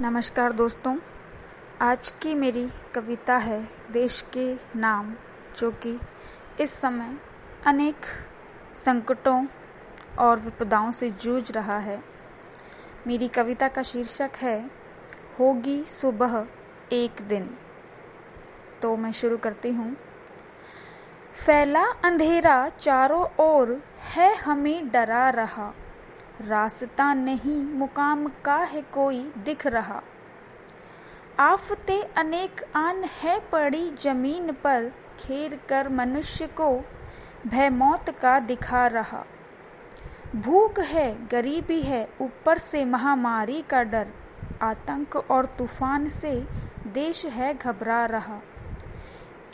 नमस्कार दोस्तों, आज की मेरी कविता है देश के नाम, जो कि इस समय अनेक संकटों और विपदाओं से जूझ रहा है। मेरी कविता का शीर्षक है, होगी सुबह एक दिन। तो मैं शुरू करती हूँ। फैला अंधेरा चारों ओर, है हमें डरा रहा। रास्ता नहीं, मुकाम का है कोई, दिख रहा। आफते अनेक आन है पड़ी ज़मीन पर खेर कर मनुष्य को भय मौत का दिखा रहा। भूख है, गरीबी है, ऊपर से महामारी का डर। आतंक और तूफ़ान से देश है घबरा रहा।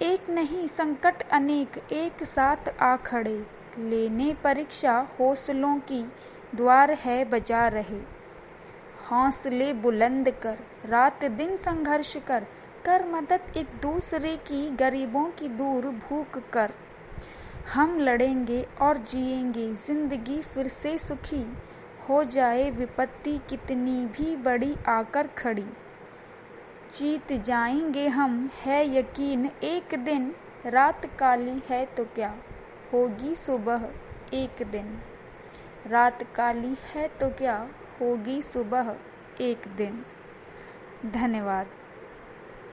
एक नहीं, संकट अनेक, एक साथ आ खड़े। लेने परीक्षा, हौसलों की द्वार है बजा रहे। हौसले बुलंद कर, रात दिन संघर्ष कर कर मदद एक दूसरे की, गरीबों की दूर भूख कर। हम लड़ेंगे और जिएँगे, ज़िंदगी फिर से सुखी। हो जाए विपत्ति कितनी भी बड़ी आकर खड़ी। जीत जाएँगे हम, है यकीन, एक दिन, रात काली है तो क्या? होगी सुबह, एक दिन। रात काली है तो क्या होगी सुबह एक दिन? धन्यवाद।